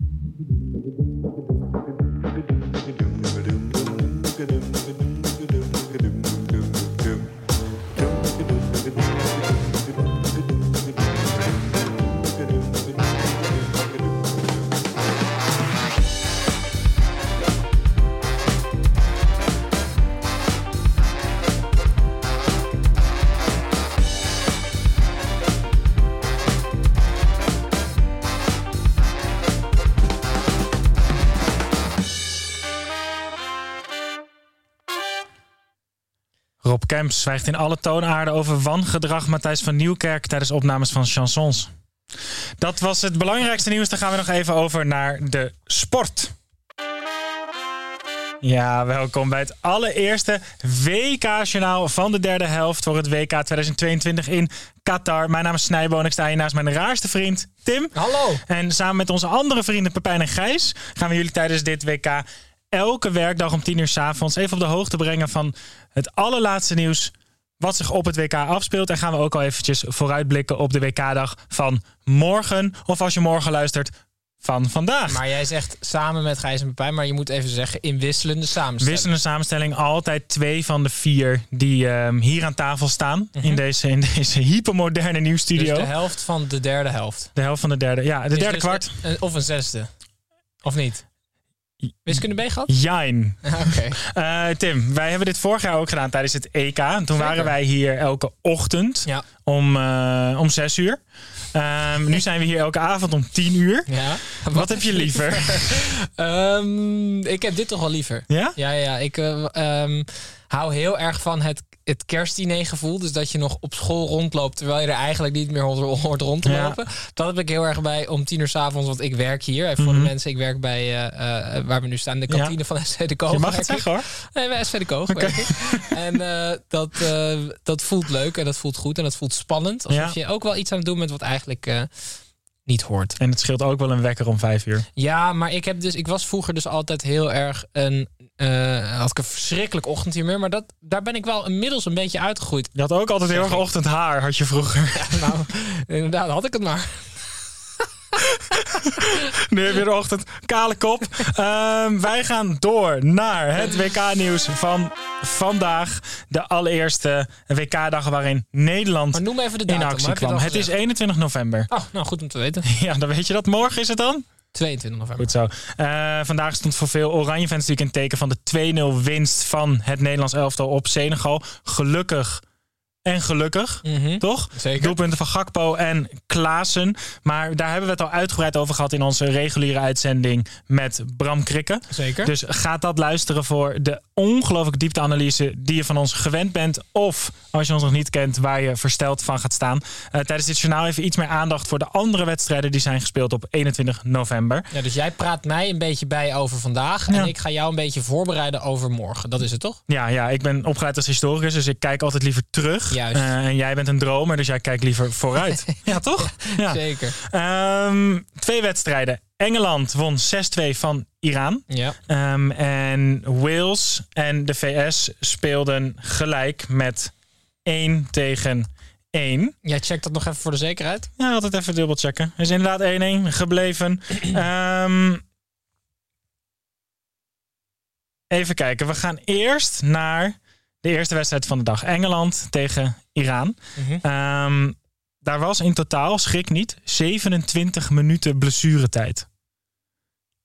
thank you Rob Kemps zwijgt in alle toonaarden over wangedrag Matthijs van Nieuwkerk tijdens opnames van chansons. Dat was het belangrijkste nieuws. Dan gaan we nog even over naar de sport. Ja, welkom bij het allereerste WK-journaal van de derde helft voor het WK 2022 in Qatar. Mijn naam is Snijboon. Ik sta hier naast mijn raarste vriend Tim. Hallo. En samen met onze andere vrienden Pepijn en Gijs gaan we jullie tijdens dit WK elke werkdag om 10 uur s avonds even op de hoogte brengen van het allerlaatste nieuws wat zich op het WK afspeelt. En gaan we ook al eventjes vooruitblikken op de WK-dag van morgen. Of als je morgen luistert, van vandaag. Maar jij zegt samen met Gijs en Pepijn, maar je moet even zeggen in wisselende samenstelling. Wisselende samenstelling, altijd twee van de vier die ehm, hier aan tafel staan. in, deze, in deze hypermoderne nieuwsstudio. Dus de helft van de derde helft. De helft van de derde, ja, de Is derde dus kwart. een- of een zesde. Of niet? Wiskunde B gehad? Jijn. Oké. Eh, Tim, wij hebben dit vorig jaar ook gedaan tijdens het EK. En Toen Zeker. waren wij hier elke ochtend Ja. om, eh, om zes uur. Ehm, nu zijn we hier elke avond om tien uur. Ja. Wat, heb je liever? Ehm, ik heb dit toch wel liever. Ja? Ja, ja. Ik eh, ehm, hou heel erg van het, het kerstdiner gevoel. Dus dat je nog op school rondloopt terwijl je er eigenlijk niet meer hoort, rond te Ja. lopen. Dat heb ik heel erg bij om tien uur s'avonds. Want ik werk hier. Even voor Mhm. de mensen, ik werk bij eh, eh, waar we nu staan, de Ja. kantine van SV de Koog. Je mag het zeggen hoor. Nee, bij SV de Koog. werk ik. En eh, dat, dat voelt leuk en dat voelt goed en dat voelt spannend. Alsof Ja. je ook wel iets aan het doen bent wat eigenlijk niet hoort. En het scheelt ook wel een wekker om vijf uur. Ja, maar ik, heb dus, ik was vroeger dus altijd heel erg een. Eh, had ik een verschrikkelijk ochtendhumeur. Maar dat, daar ben ik wel inmiddels een beetje uitgegroeid. Je had ook altijd heel erg ochtendhaar, had je vroeger. nou, inderdaad, had ik het maar. Nu heb je de ochtend kale kop. Ehm, wij gaan door naar het WK-nieuws van vandaag. De allereerste WK-dag waarin Nederland Maar noem even de in datum. actie heb je kwam. al Het is gezegd? 21 november. Oh, nou goed om te weten. Ja, dan weet je dat. Morgen is het dan? 22 november. Goed zo. Eh, vandaag stond voor veel Oranje fans natuurlijk in teken van de 2-0 winst van het Nederlands elftal op Senegal. Gelukkig en gelukkig, Mhm. toch? Zeker. Doelpunten van Gakpo en Klaassen. Maar daar hebben we het al uitgebreid over gehad in onze reguliere uitzending met Bram Krikke. Zeker. Dus ga dat luisteren voor de ongelooflijke diepteanalyse die je van ons gewend bent. Of als je ons nog niet kent, waar je versteld van gaat staan. Eh, tijdens dit journaal even iets meer aandacht voor de andere wedstrijden die zijn gespeeld op 21 november. ja, dus jij praat mij een beetje bij over vandaag. Ja. En ik ga jou een beetje voorbereiden over morgen. Dat is het toch? Ja, ja, ik ben opgeleid als historicus, dus ik kijk altijd liever terug. Juist. Eh, en jij bent een dromer, dus jij kijkt liever vooruit. ja, toch? Ja. Zeker. Ehm, twee wedstrijden. Engeland won 6-2 van Iran. Ja. Ehm, en Wales en de VS speelden gelijk met 1 tegen 1. Jij checkt dat nog even voor de zekerheid. Ja, altijd even dubbel checken. Er is inderdaad 1-1 gebleven. Ehm, even kijken. We gaan eerst naar de eerste wedstrijd van de dag. Engeland tegen Iran. Mhm. Ehm, daar was in totaal, schrik niet, 27 minuten blessuretijd.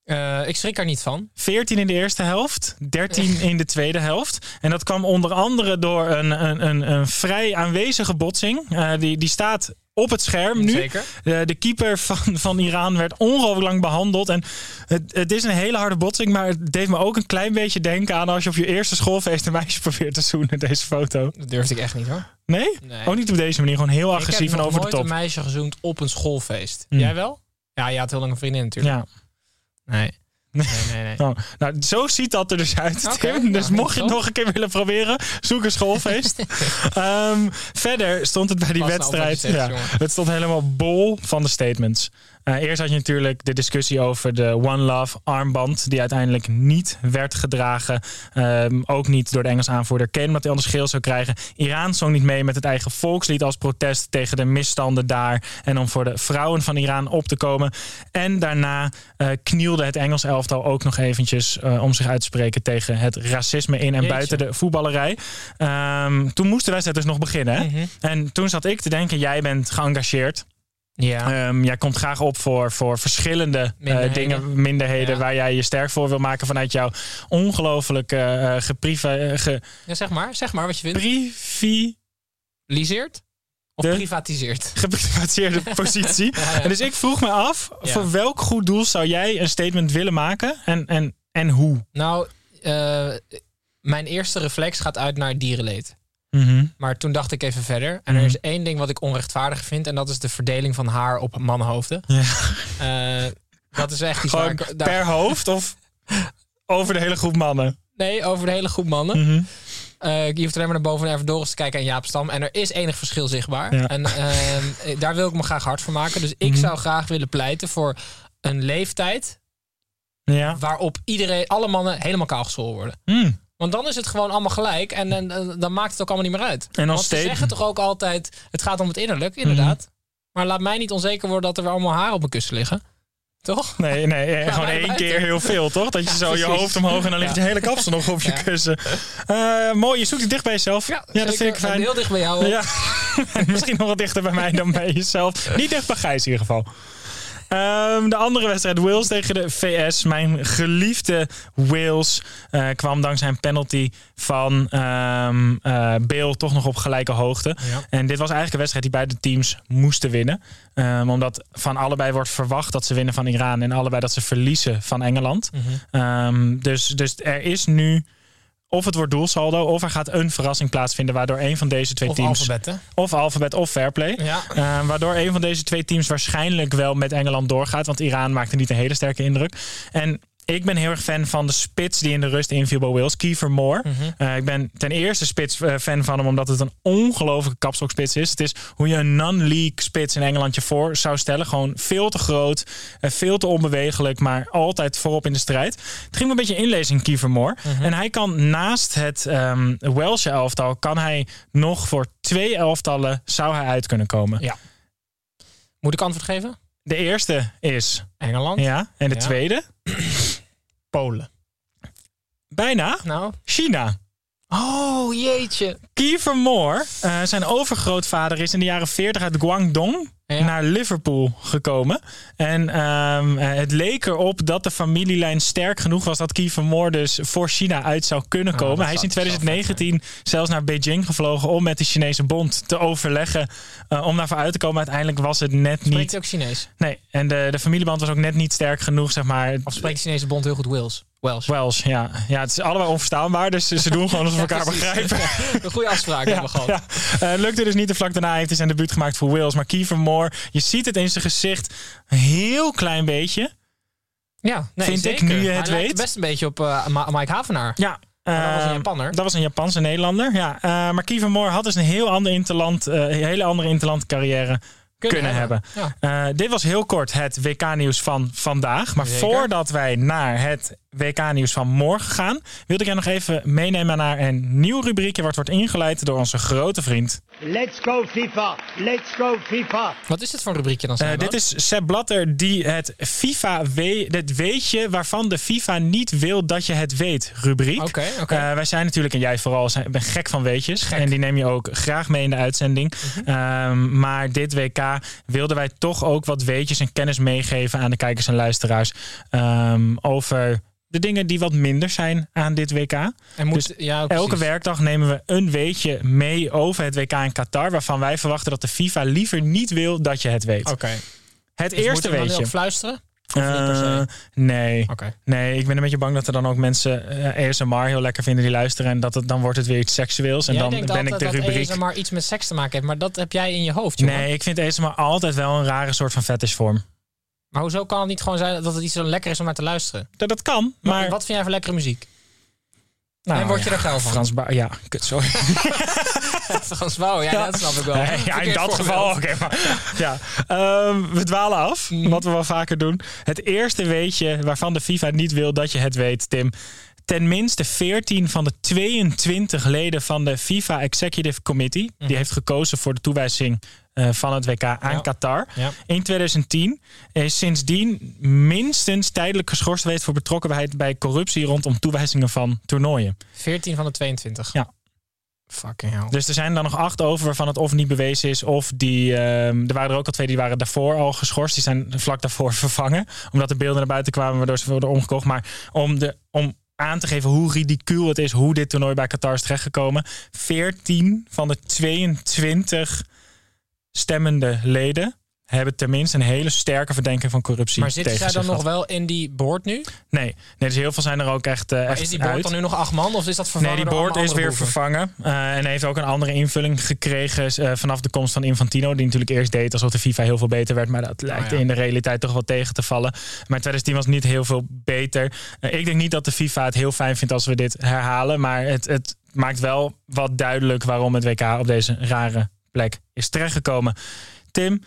Eh, ik schrik er niet van. 14 in de eerste helft, 13 in de tweede helft. En dat kwam onder andere door een, een, een, een vrij aanwezige botsing. Eh, die, die staat op het scherm nu. Zeker. Eh, de keeper van, van Iran werd ongelooflijk lang behandeld. En het, het is een hele harde botsing, maar het deed me ook een klein beetje denken aan als je op je eerste schoolfeest een meisje probeert te zoenen, deze foto. Dat durfde ik echt niet hoor. Nee? Nee. Ook niet op deze manier, gewoon heel agressief ik heb en over de nooit top. een meisje gezoend op een schoolfeest. Hmm. Jij wel? Ja, je had heel lang een vriendin natuurlijk. Ja. Nee. Nee, nee, nee. Oh, nou, zo ziet dat er dus uit, Tim. nou, dus mocht je het nog een keer willen proberen, zoek een schoolfeest. Ehm, verder stond het bij die Pas nou wedstrijd. zegt, ja, het stond helemaal bol van de statements. Eh, eerst had je natuurlijk de discussie over de One Love armband, die uiteindelijk niet werd gedragen. Ehm, ook niet door de Engelse aanvoerder Kane, omdat hij anders geel zou krijgen. Iran zong niet mee met het eigen volkslied als protest tegen de misstanden daar. En om voor de vrouwen van Iran op te komen. En daarna eh, knielde het Engels elftal ook nog eventjes eh, om zich uit te spreken tegen het racisme in en Jeetje. buiten de voetballerij. Ehm, toen moest de wedstrijd dus nog beginnen. Hè? Mhm. En toen zat ik te denken, jij bent geëngageerd. Ja. Ehm, jij komt graag op voor, voor verschillende eh, dingen, minderheden, Ja. waar jij je sterk voor wil maken vanuit jouw ongelooflijk eh geprive, eh, ge, ja, zeg maar. Zeg maar wat je vindt. privi, Liseert? Of De- privatiseerd? geprivatiseerde positie. Ja. En dus ik vroeg me af, voor welk goed doel zou jij een statement willen maken en, en, en hoe? Nou, eh, mijn eerste reflex gaat uit naar dierenleed. Mhm. Maar toen dacht ik even verder. En Mhm. er is één ding wat ik onrechtvaardig vind. En dat is de verdeling van haar op mannenhoofden. Ja. Eh, dat is echt iets waar ik... daar- per hoofd of over de hele groep mannen? Nee, over de hele groep mannen. Mhm. Eh, je hoeft alleen maar naar boven naar Doris te kijken en Jaap Stam. En er is enig verschil zichtbaar. Ja. En ehm, daar wil ik me graag hard voor maken. Dus ik Mhm. zou graag willen pleiten voor een leeftijd... Ja. waarop iedereen, alle mannen helemaal kaalgeschoren worden. Want dan is het gewoon allemaal gelijk. En, en, en dan maakt het ook allemaal niet meer uit. En als Want ze zeggen toch ook altijd... het gaat om het innerlijk, inderdaad. Mhm. Maar laat mij niet onzeker worden dat er weer allemaal haar op mijn kussen liggen. Toch? Nee, nee, Ja, gewoon één buiten. keer heel veel, toch? Dat je Ja, zo je hoofd omhoog en dan ligt Ja. je hele kapsel nog op je kussen. Eh, mooi, je zoekt het dicht bij jezelf. Ja, dat vind ik fijn. Heel dicht bij jou. Ja, En misschien nog wat dichter bij mij dan bij jezelf. Niet dicht bij Gijs in ieder geval. Ehm, de andere wedstrijd, Wales tegen de VS. Mijn geliefde Wales eh, kwam dankzij een penalty van Bale toch nog op gelijke hoogte. Ja. En dit was eigenlijk een wedstrijd die beide teams moesten winnen. Ehm, omdat van allebei wordt verwacht dat ze winnen van Iran en allebei dat ze verliezen van Engeland. Mhm. Dus, dus er is nu of het wordt doelsaldo of er gaat een verrassing plaatsvinden waardoor een van deze twee Of teams alfabetten. of alfabet of fairplay. Ja. Eh, waardoor een van deze twee teams waarschijnlijk wel met Engeland doorgaat. Want Iran maakte niet een hele sterke indruk. En ik ben heel erg fan van de spits die in de rust inviel bij Wales. Kiefer Moore. Mhm. Eh, ik ben ten eerste spits eh, fan van hem omdat het een ongelofelijke kapstokspits is. Het is hoe je een non-league spits in Engeland je voor zou stellen. Gewoon veel te groot, eh, veel te onbewegelijk, maar altijd voorop in de strijd. Het ging me een beetje inlezen in Kiefer Moore. Mhm. En hij kan naast het ehm Welsh elftal, kan hij nog voor twee elftallen zou hij uit kunnen komen. Ja. Moet ik antwoord geven? De eerste is Engeland. ja, en de Ja. tweede Polen. bijna Nou. China. Oh, jeetje. Kiefer Moore, eh, zijn overgrootvader is in de jaren 40 uit Guangdong Ja. naar Liverpool gekomen. En ehm, eh, het leek erop dat de familielijn sterk genoeg was dat Kiefer Moore dus voor China uit zou kunnen Oh, komen. Hij is in zou- dat zou 2019 zelfs naar Beijing gevlogen om met de Chinese bond te overleggen eh, om daarvoor uit te komen. Uiteindelijk was het net Spreekt niet. hij ook Chinees? Nee, en de, de familieband was ook net niet sterk genoeg, zeg maar. Of spreekt de Chinese bond heel goed Wales? Welsh. Welsh, ja. ja. Het is allebei onverstaanbaar, dus ze doen gewoon alsof we elkaar begrijpen. Een goede afspraak hebben we gehad. Ja. Eh, lukte dus niet. De vlak daarna heeft hij zijn debuut gemaakt voor Wales. Maar Kiefer Moore, je ziet het in zijn gezicht een heel klein beetje. Ja, nee, Vind ik, nu je het weet. best een beetje op eh, Mike Havenaar. Ja. Dat was een eh, Japanner. Dat was een Japanse Nederlander. Ja. Eh, maar Kiefer Moore had dus een heel ander interland, eh, hele andere interland carrière kunnen, hebben. Ja. Eh, dit was heel kort het WK-nieuws van vandaag. Maar Zeker. voordat wij naar het WK-nieuws van morgen gaan, wilde ik jij nog even meenemen naar een nieuw rubriekje wat wordt ingeleid door onze grote vriend. Let's go FIFA! Let's go FIFA! Wat is dit voor een rubriekje dan? Eh, dit is Sepp Blatter die het FIFA we het weetje waarvan de FIFA niet wil dat je het weet rubriek. Oké, oké. Eh, wij zijn natuurlijk, en jij vooral, zijn, ben gek van weetjes. En die neem je ook graag mee in de uitzending. Mhm. Ehm, maar dit WK wilden wij toch ook wat weetjes en kennis meegeven aan de kijkers en luisteraars. ehm, over de dingen die wat minder zijn aan dit WK. en moet, dus ja, Elke werkdag nemen we een weetje mee over het WK in Qatar. Waarvan wij verwachten dat de FIFA liever niet wil dat je het weet. Oké. Het Dus eerste we weetje. fluisteren? Eh, nee. Nee, ik ben een beetje bang dat er dan ook mensen ASMR heel lekker vinden die luisteren. En dat het, dan wordt het weer iets seksueels. En Jij dan ben ik de dat rubriek. ASMR iets met seks te maken heeft, maar dat heb jij in je hoofd, jongen. Nee, ik vind ASMR altijd wel een rare soort van fetishvorm. Maar hoezo kan het niet gewoon zijn dat het iets zo lekker is om naar te luisteren? Dat, dat kan, Maar maar... wat vind jij van lekkere muziek? Nou, en word je ja, er geil van? Frans ja, kut, sorry. Frans Bauer, ja, dat snap ik wel. Ja, in dat geval oké. ja. Ehm, we dwalen af, Mhm. wat we wel vaker doen. Het eerste weetje waarvan de FIFA niet wil dat je het weet, Tim. Tenminste 14 van de 22 leden van de FIFA Executive Committee... Mhm. die heeft gekozen voor de toewijzing eh, van het WK aan Ja. Qatar. Ja. In 2010 is sindsdien minstens tijdelijk geschorst geweest... voor betrokkenheid bij corruptie rondom toewijzingen van toernooien. 14 van de 22. Ja. Fucking hell. Dus er zijn dan nog acht over waarvan het of niet bewezen is. Of die. ehm, er waren er ook al twee die waren daarvoor al geschorst. Die zijn vlak daarvoor vervangen. Omdat de beelden naar buiten kwamen waardoor ze worden omgekocht. Maar om, de, om aan te geven hoe ridicuul het is hoe dit toernooi bij Qatar is terechtgekomen. 14 van de 22 stemmende leden hebben tenminste een hele sterke verdenking van corruptie. Maar zitten tegen zij dan nog wel in die board nu? Nee, nee, dus heel veel zijn er ook echt. eh, Maar echt is die board uit. dan nu nog acht man of is dat vervangen Nee, die board is weer vervangen. eh, en heeft ook een andere invulling gekregen eh, vanaf de komst van Infantino. Die natuurlijk eerst deed alsof de FIFA heel veel beter werd. Maar dat lijkt Oh ja. in de realiteit toch wel tegen te vallen. Maar 2010 was niet heel veel beter. Ik denk niet dat de FIFA het heel fijn vindt als we dit herhalen. Maar het, het maakt wel wat duidelijk waarom het WK op deze rare plek is terechtgekomen. Tim.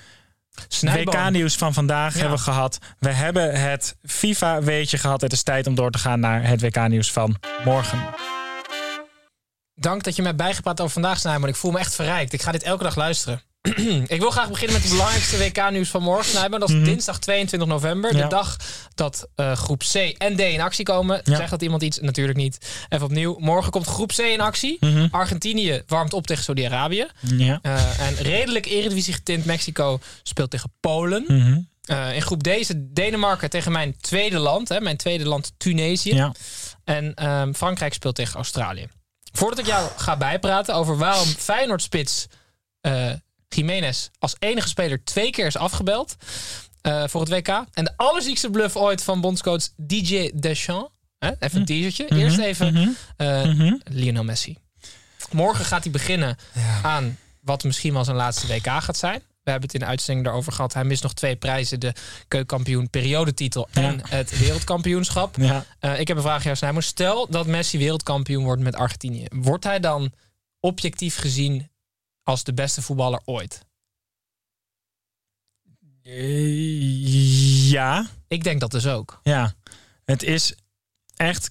WK-nieuws van vandaag Ja. hebben we gehad. We hebben het FIFA-weetje gehad. Het is tijd om door te gaan naar het WK-nieuws van morgen. Dank dat je mij hebt bijgepraat over vandaag, Snijboom. Ik voel me echt verrijkt. Ik ga dit elke dag luisteren. ik wil graag beginnen met het belangrijkste WK-nieuws van morgen, Snijboom. Dat is dinsdag 22 november. Mhm. Ja. De dag dat eh, groep C en D in actie komen. Ja. Zegt dat iemand iets? Natuurlijk niet. Even opnieuw. Morgen komt groep C in actie. Mhm. Argentinië warmt op tegen Saudi-Arabië. Ja. Eh, en redelijk eredivisie getint Mexico speelt tegen Polen. Mhm. Eh, in groep D is het Denemarken tegen mijn tweede land. Hè, mijn tweede land Tunesië. Ja. En ehm, Frankrijk speelt tegen Australië. Voordat ik jou ga bijpraten over waarom Feyenoord-spits Jiménez als enige speler twee keer is afgebeld eh, voor het WK. En de allerziekste bluff ooit van bondscoach DJ Deschamps. Hè, even een teasertje. Eerst even eh, Lionel Messi. Morgen gaat hij beginnen aan wat misschien wel zijn laatste WK gaat zijn. We hebben het in de uitzending daarover gehad. Hij mist nog twee prijzen. De keukenkampioen periodetitel en het wereldkampioenschap. Ja. Eh, ik heb een vraag aan jou, Snijmo. Stel dat Messi wereldkampioen wordt met Argentinië. Wordt hij dan objectief gezien als de beste voetballer ooit? Eh, ja. Ik denk dat dus ook. Ja. Het is echt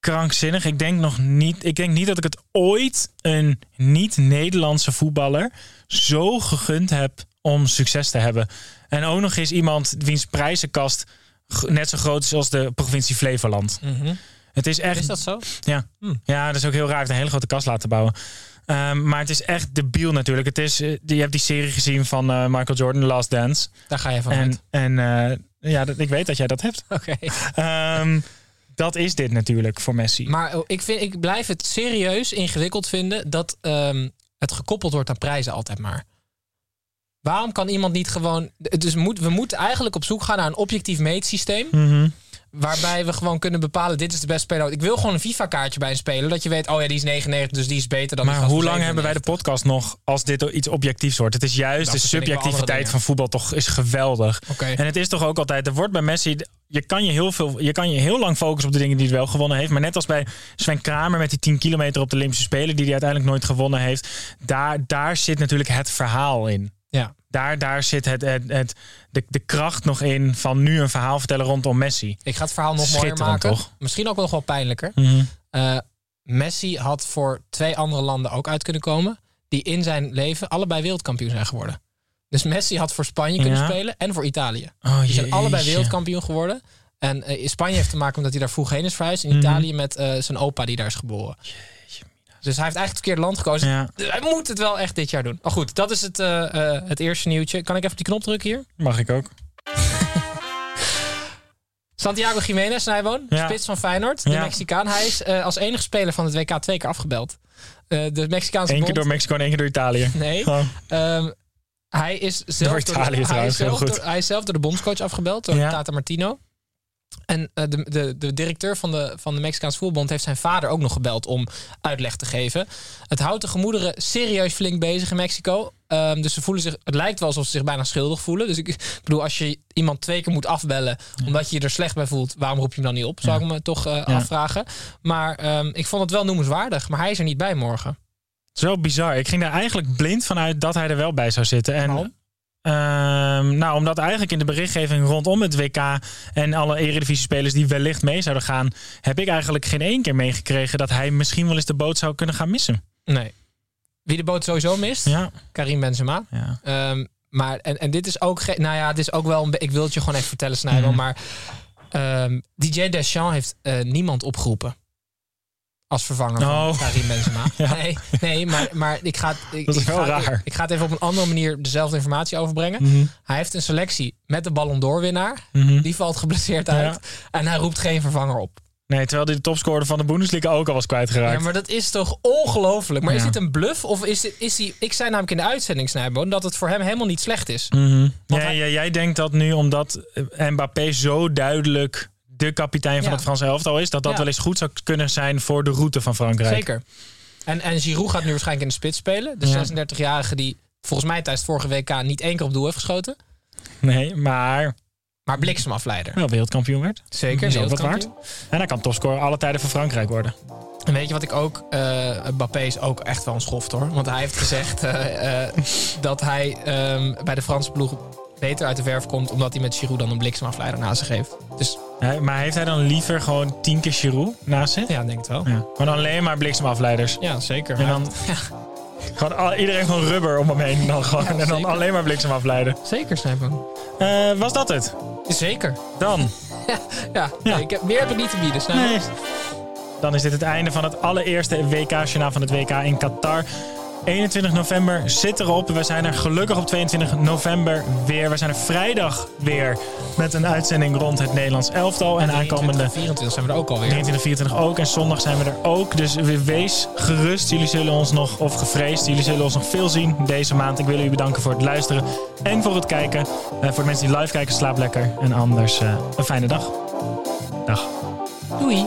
krankzinnig. Ik denk nog niet. Ik denk niet dat ik het ooit een niet-Nederlandse voetballer zo gegund heb om succes te hebben. En ook nog eens iemand wiens prijzenkast net zo groot is als de provincie Flevoland. Het is echt. Is dat zo? Ja. Hm. ja, dat is ook heel raar. Een hele grote kast laten bouwen. Ehm, maar het is echt debiel natuurlijk. Het is, eh, je hebt die serie gezien van eh, Michael Jordan, The Last Dance. Daar ga je van En, uit. en eh, ja, dat, ik weet dat jij dat hebt. Oké. Ehm, dat is dit natuurlijk voor Messi. Maar oh, ik, vind, ik blijf het serieus ingewikkeld vinden dat ehm, het gekoppeld wordt aan prijzen altijd maar. Waarom kan iemand niet gewoon... Dus moet, we moeten eigenlijk op zoek gaan naar een objectief meetsysteem. Mhm. Waarbij we gewoon kunnen bepalen, dit is de beste speler. Ik wil gewoon een FIFA-kaartje bij een speler. Dat je weet, oh ja, die is 99, dus die is beter dan Maar hoe lang hebben wij de 97. podcast nog als dit iets objectiefs wordt? Het is juist Dat de subjectiviteit van voetbal toch is geweldig. En het is toch ook altijd, er wordt bij Messi, je kan je heel veel, je kan je heel lang focussen op de dingen die hij wel gewonnen heeft. Maar net als bij Sven Kramer met die 10 kilometer op de Olympische Spelen, die hij uiteindelijk nooit gewonnen heeft. Daar, daar zit natuurlijk het verhaal in. Ja. Daar, daar zit het, het, het, de, de kracht nog in van nu een verhaal vertellen rondom Messi. Ik ga het verhaal nog mooier maken. toch? Misschien ook nog wel pijnlijker. Mhm. Eh, Messi had voor twee andere landen ook uit kunnen komen. Die in zijn leven allebei wereldkampioen zijn geworden. Dus Messi had voor Spanje kunnen Ja. spelen en voor Italië. Oh, Die zijn allebei wereldkampioen geworden. En eh, Spanje heeft te maken omdat hij daar vroeg heen is verhuisd. In Mhm. Italië met eh, zijn opa die daar is geboren. Dus hij heeft eigenlijk het verkeerde land gekozen. Ja, hij moet het wel echt dit jaar doen. Maar goed, dat is het, eh, eh, het eerste nieuwtje. Kan ik even die knop drukken hier? mag ik ook. Santiago Jiménez, Nijwoon, Ja. spits van Feyenoord, de Ja. Mexicaan. Hij is eh, als enige speler van het WK twee keer afgebeld. De Mexicaanse Eén keer bond- door Mexico en één keer door Italië. Nee. Oh. Ehm, hij is zelf Door Italië de, hij, is zelf door, hij is zelf door de bondscoach afgebeld, door. Tata Martino. En eh, de, de, de directeur van de, van de Mexicaanse voetbalbond heeft zijn vader ook nog gebeld om uitleg te geven. Het houdt de gemoederen serieus flink bezig in Mexico. Ehm, dus ze voelen zich, het lijkt wel alsof ze zich bijna schuldig voelen. Dus ik bedoel, als je iemand twee keer moet afbellen omdat je je er slecht bij voelt, waarom roep je hem dan niet op? Zou ik me toch eh, afvragen. Maar ehm, ik vond het wel noemenswaardig. Maar hij is er niet bij morgen. Het is wel bizar. Ik ging daar eigenlijk blind vanuit dat hij er wel bij zou zitten. En Ehm, nou, omdat eigenlijk in de berichtgeving rondom het WK en alle Eredivisie-spelers die wellicht mee zouden gaan, heb ik eigenlijk geen één keer meegekregen dat hij misschien wel eens de boot zou kunnen gaan missen. Nee. Wie de boot sowieso mist? Ja, Karim Benzema. ja. Ehm, maar en, en dit is ook. Nou ja, het is ook wel. Een, ik wil het je gewoon even vertellen, Snijboom. Mhm. Maar ehm, DJ Deschamps heeft eh, niemand opgeroepen. Als vervanger van Oh. Karim Benzema. Ja. Nee, nee maar, maar ik, ga, ik, Dat is ik wel ga, het- raar. Ik ga het even op een andere manier dezelfde informatie overbrengen. Mhm. Hij heeft een selectie met de Ballon d'Or winnaar. Mhm. Die valt geblesseerd uit. En hij roept geen vervanger op. Nee, terwijl hij de topscorer van de Bundesliga ook al was kwijtgeraakt. Ja, maar dat is toch ongelooflijk. Maar is dit een bluff? Of is, dit, is hij... Ik zei namelijk in de uitzending, Snijboon, dat het voor hem helemaal niet slecht is. Hij- ja, jij denkt dat nu omdat Mbappé zo duidelijk de kapitein van Ja. het Franse elftal is, dat dat Ja. wel eens goed zou kunnen zijn voor de route van Frankrijk. Zeker. En, en Giroud gaat nu waarschijnlijk in de spits spelen. De Ja. 36-jarige die volgens mij tijdens het vorige WK niet één keer op doel heeft geschoten. Nee, maar Maar bliksemafleider. wel wereldkampioen werd. Zeker, Is wat wereldkampioen. En hij kan topscorer alle tijden van Frankrijk worden. En weet je wat ik ook... eh Mbappé is ook echt wel een schoft hoor. Want hij heeft gezegd eh, eh, dat hij ehm, bij de Franse ploeg beter uit de verf komt... omdat hij met Giroud dan een bliksemafleider naast zich heeft. Dus Maar heeft hij dan liever gewoon tien keer Giroud naast zich? ja, denk het wel. Ja. Dan alleen maar bliksemafleiders. Ja, zeker. En dan gewoon al- iedereen gewoon rubber om hem heen. Dan gewoon, en dan alleen maar bliksemafleiden. Zeker, Snijboom. Eh was dat het? Zeker. Dan. Ja, Ja. nee, ik heb, meer heb ik niet te bieden. Snijboom. Nee. Dan is dit het einde van het allereerste WK-journaal van het WK in Qatar. 21 november zit erop. We zijn er gelukkig op 22 november weer. We zijn er vrijdag weer met een uitzending rond het Nederlands elftal. En aankomende 24 zijn we er ook alweer. 23, 24 ook. En zondag zijn we er ook. Dus we- wees gerust. Jullie zullen ons nog, of gevreesd, jullie zullen ons nog veel zien deze maand. Ik wil u bedanken voor het luisteren en voor het kijken. Eh, voor de mensen die live kijken, slaap lekker. En anders eh, een fijne dag. Dag. Doei.